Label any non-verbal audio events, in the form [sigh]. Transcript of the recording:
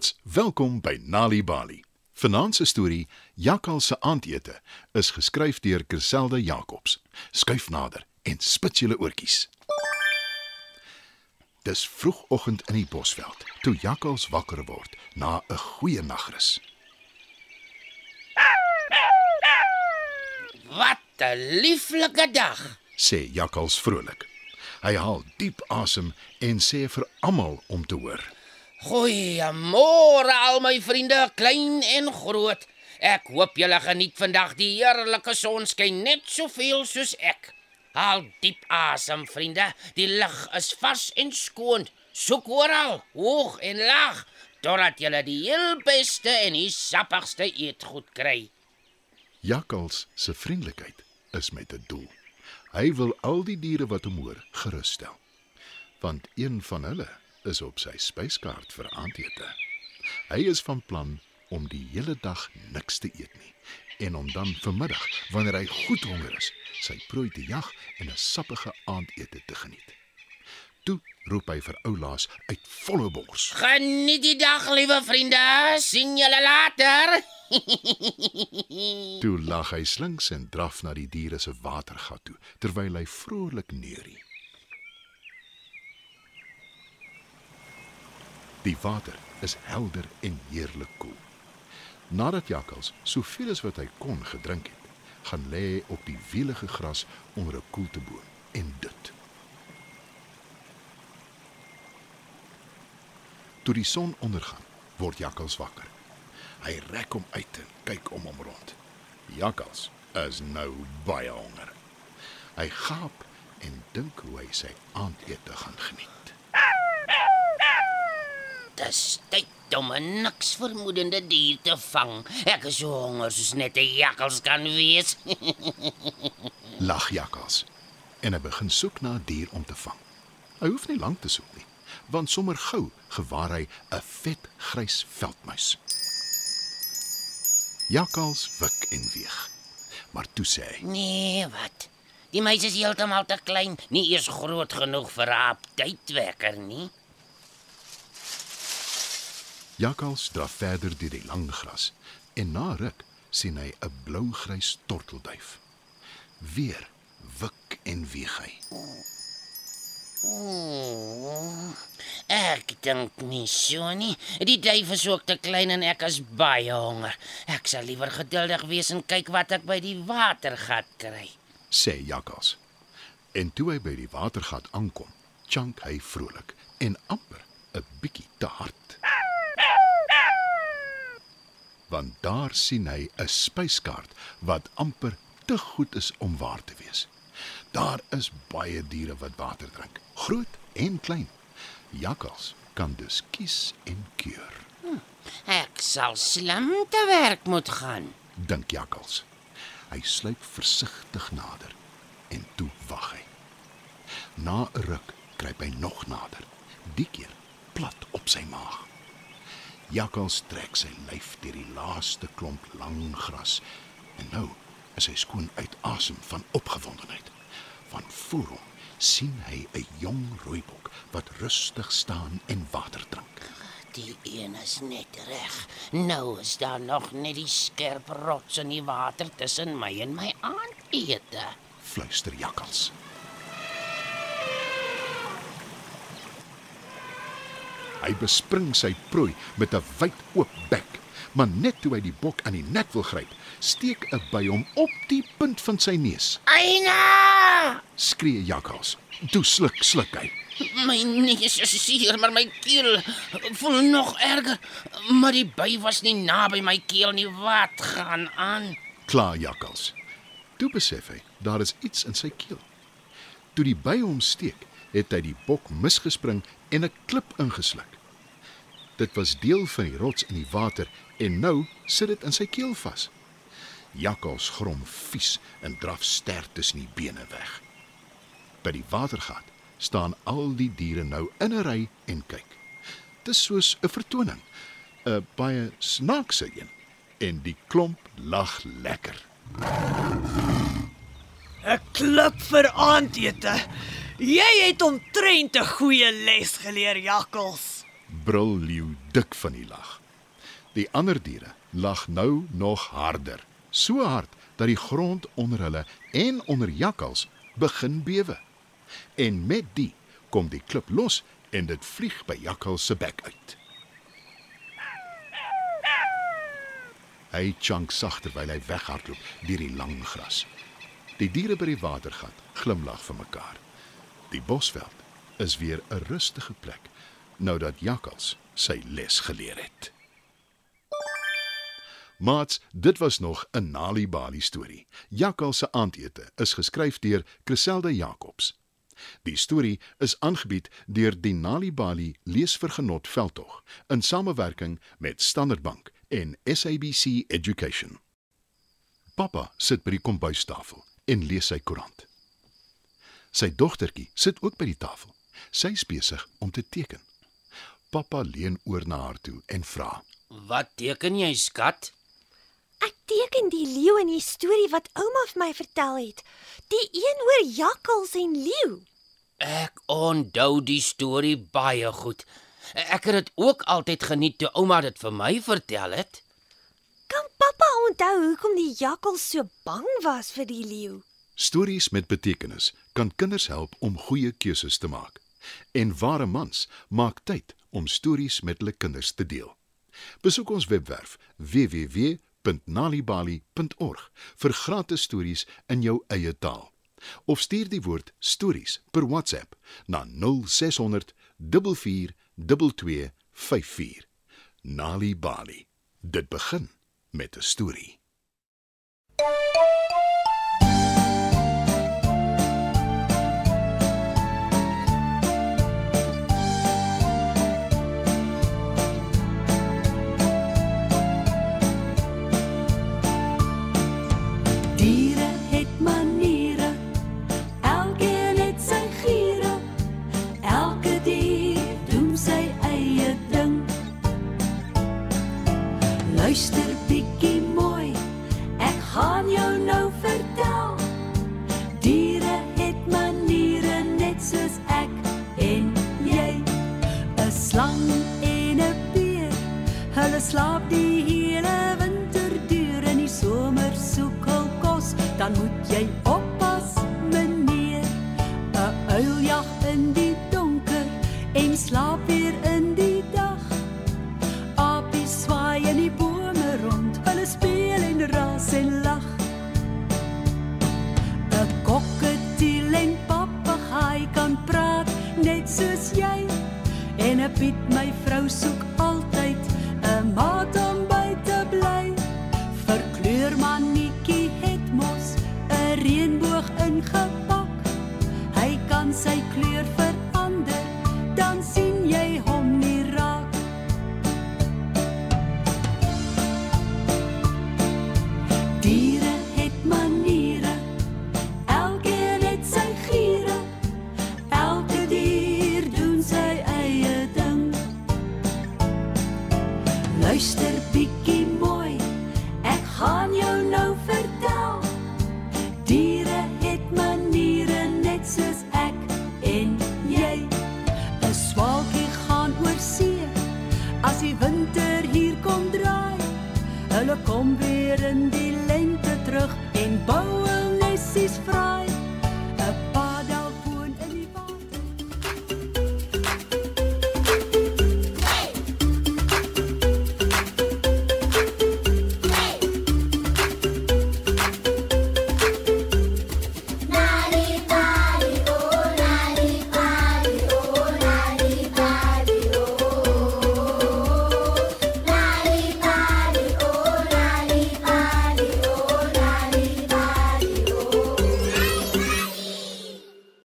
Maats, welkom by Nali Bali. Vanaand se storie, Jakkal se aandete, is geskryf deur Kerselde Jacobs. Skuif nader en spit julle oortjies. Dis vroegoggend in die bosveld, toe jakkals wakker word na 'n goeie nagrus. Wat 'n lieflike dag. sê jakkals vrolik. Hy haal diep asem en sê vir almal om te hoor. Goeiemôre al my vriende, klein en groot. Ek hoop julle geniet vandag die heerlike sonskyn net soveel soos ek. Haal diep asem, vriende. Die lug is vars en skoon. Soek oral, hoog en laag, totdat julle die heel beste en die sappigste eetgoed kry. Jakkals se vriendelikheid is met 'n doel. Hy wil al die diere wat hom hoor gerus stel. Want een van hulle is op sy spyskaart vir aandete. Hy is van plan om die hele dag niks te eet nie en om dan vanmiddag, wanneer hy goed honger is, sy prooi te jag en 'n sappige aandete te geniet. Toe roep hy vir oulaas uit volle bors. Geniet die dag, liewe vriende. sien julle later. [laughs] Toe lag hy slinks en draf na die diere se watergat toe terwyl hy vrolik neurie. Die water is helder en heerlik koel. Nadat Jakkals soveel as wat hy kon gedrink het, gaan lê op die wielige gras onder 'n koelteboom en dit. Toe die son ondergaan, word Jakkals wakker. Hy rek hom uit en kyk om hom rond. Jakkals is nou baie honger. Hy gaap en dink hoe hy sy aandete gaan geniet. Dis tyd om 'n niks vermoedende dier te vang. Ek is so honger soos net 'n jakkals kan wees. [laughs] Lag Jakkals en hy begin soek na 'n dier om te vang. Hy hoef nie lank te soek nie, want sommer gou gewaar hy 'n vet grys veldmuis. Jakkals wik en weeg. Maar toe sê hy: nee, wat? Die meisie is heeltemal te klein, nie eers groot genoeg vir 'n aptytwekker nie. Jakkals draf verder deur die lang gras en na ruk sien hy 'n blou-grys tortelduif. Weer wik en weeg hy. Oh, ek dink nie so nie. Die duif is ook te klein en ek is baie honger. Ek sal liewer geduldig wees en kyk wat ek by die watergat kry. sê Jakkals. En toe hy by die watergat aankom, chunk hy vrolik en amper 'n bietjie te hard. Want daar sien hy 'n spyskaart wat amper te goed is om waar te wees. Daar is baie diere wat water drink, groot en klein. Jakkals kan dus kies en keur, Ek sal slim te werk moet gaan. dink Jakkals. Hy sluip versigtig nader en toe wag hy. Na 'n ruk kruip hy nog nader, die keer plat op sy maag. Jakkals trek sy lyf deur die laaste klomp lang gras en nou is hy skoon uit asem van opgewondenheid. Van voor hom sien hy 'n jong rooibok wat rustig staan en water drink. Die een is net reg. Nou is daar nog net die skerp rots in die water tussen my en my aandete. Fluister Jakkals. Hy bespring sy prooi met 'n wyd oop bek, maar net toe hy die bok aan die nek wil gryp, steek 'n by hom op die punt van sy neus. Eina! Skree Jakkals. Toe sluk sluk hy. My neus is seer, maar my keel voel nog erger. Maar die by was nie naby my keel nie. Wat gaan aan? Klaar Jakkals. Toe besef hy daar is iets in sy keel. Toe die by hom steek, het hy die bok misgespring en 'n klip ingesluk. Dit was deel van die rots in die water en nou sit dit in sy keel vas. Jakkals grom vies en draf sterk tussen die bene weg. By die watergat staan al die diere nou in 'n ry en kyk. Dis soos 'n vertoning, 'n baie snaakse een en die klomp lag lekker. 'n Klip vir aandete. Jy het omtrent 'n goeie les geleer, Jakkals. brul leeu dik van die lag. Die ander diere lag nou nog harder, so hard dat die grond onder hulle en onder jakkals begin bewe. En met die kom die klip los en dit vlieg by jakkals se bek uit. Hy chunk sag terwyl hy weghardloop deur die lang gras. Die diere by die watergat glimlag vir mekaar. Die bosveld is weer 'n rustige plek nou dat jakkals sy les geleer het. Mats, dit was nog 'n Nali Bali storie. Jakkals se aandete is geskryf deur Chriselde Jacobs. Die storie is aangebied deur die Nali Bali Leesvergenot veldtog in samewerking met Standard Bank en SABC Education. Pappa sit by die kombuistafel en lees sy koerant. Sy dogtertjie sit ook by die tafel. Sy is besig om te teken. Pappa leun oor na haar toe en vra: Wat teken jy, skat? Ek teken die leeu in die storie wat ouma vir my vertel het. Die een oor jakkals en leeu. Ek onthou die storie baie goed. Ek het dit ook altyd geniet toe ouma dit vir my vertel het. Kan pappa onthou hoekom die jakkals so bang was vir die leeu? Stories met betekenis kan kinders help om goeie keuses te maak. En ware mans maak tyd om stories met hulle kinders te deel. Besoek ons webwerf www.nalibali.org vir gratis stories in jou eie taal. Of stuur die woord stories per WhatsApp na 0600 44 2254. Nali Bali. Dit begin met 'n storie. Luister bietjie mooi, ek gaan jou nou vertel. Diere het maniere net soos ek en jy. 'n Slang en 'n beer, hulle slaap die hele winter deur in die somer soek hul kos, dan moet jy net soos jy. En 'n Piet my vrou soek altyd 'n maat om by te bly. Verkleur mannetjie het mos 'n reënboog ingepak. Hy kan sy kleur verander, dan sien Luister bietjie mooi. Ek gaan jou nou vertel. Diere het maniere net soos ek en jy. 'n Swaalkie gaan oor see as die winter hier kom draai. Hulle kom weer in die lente terug en bou 'n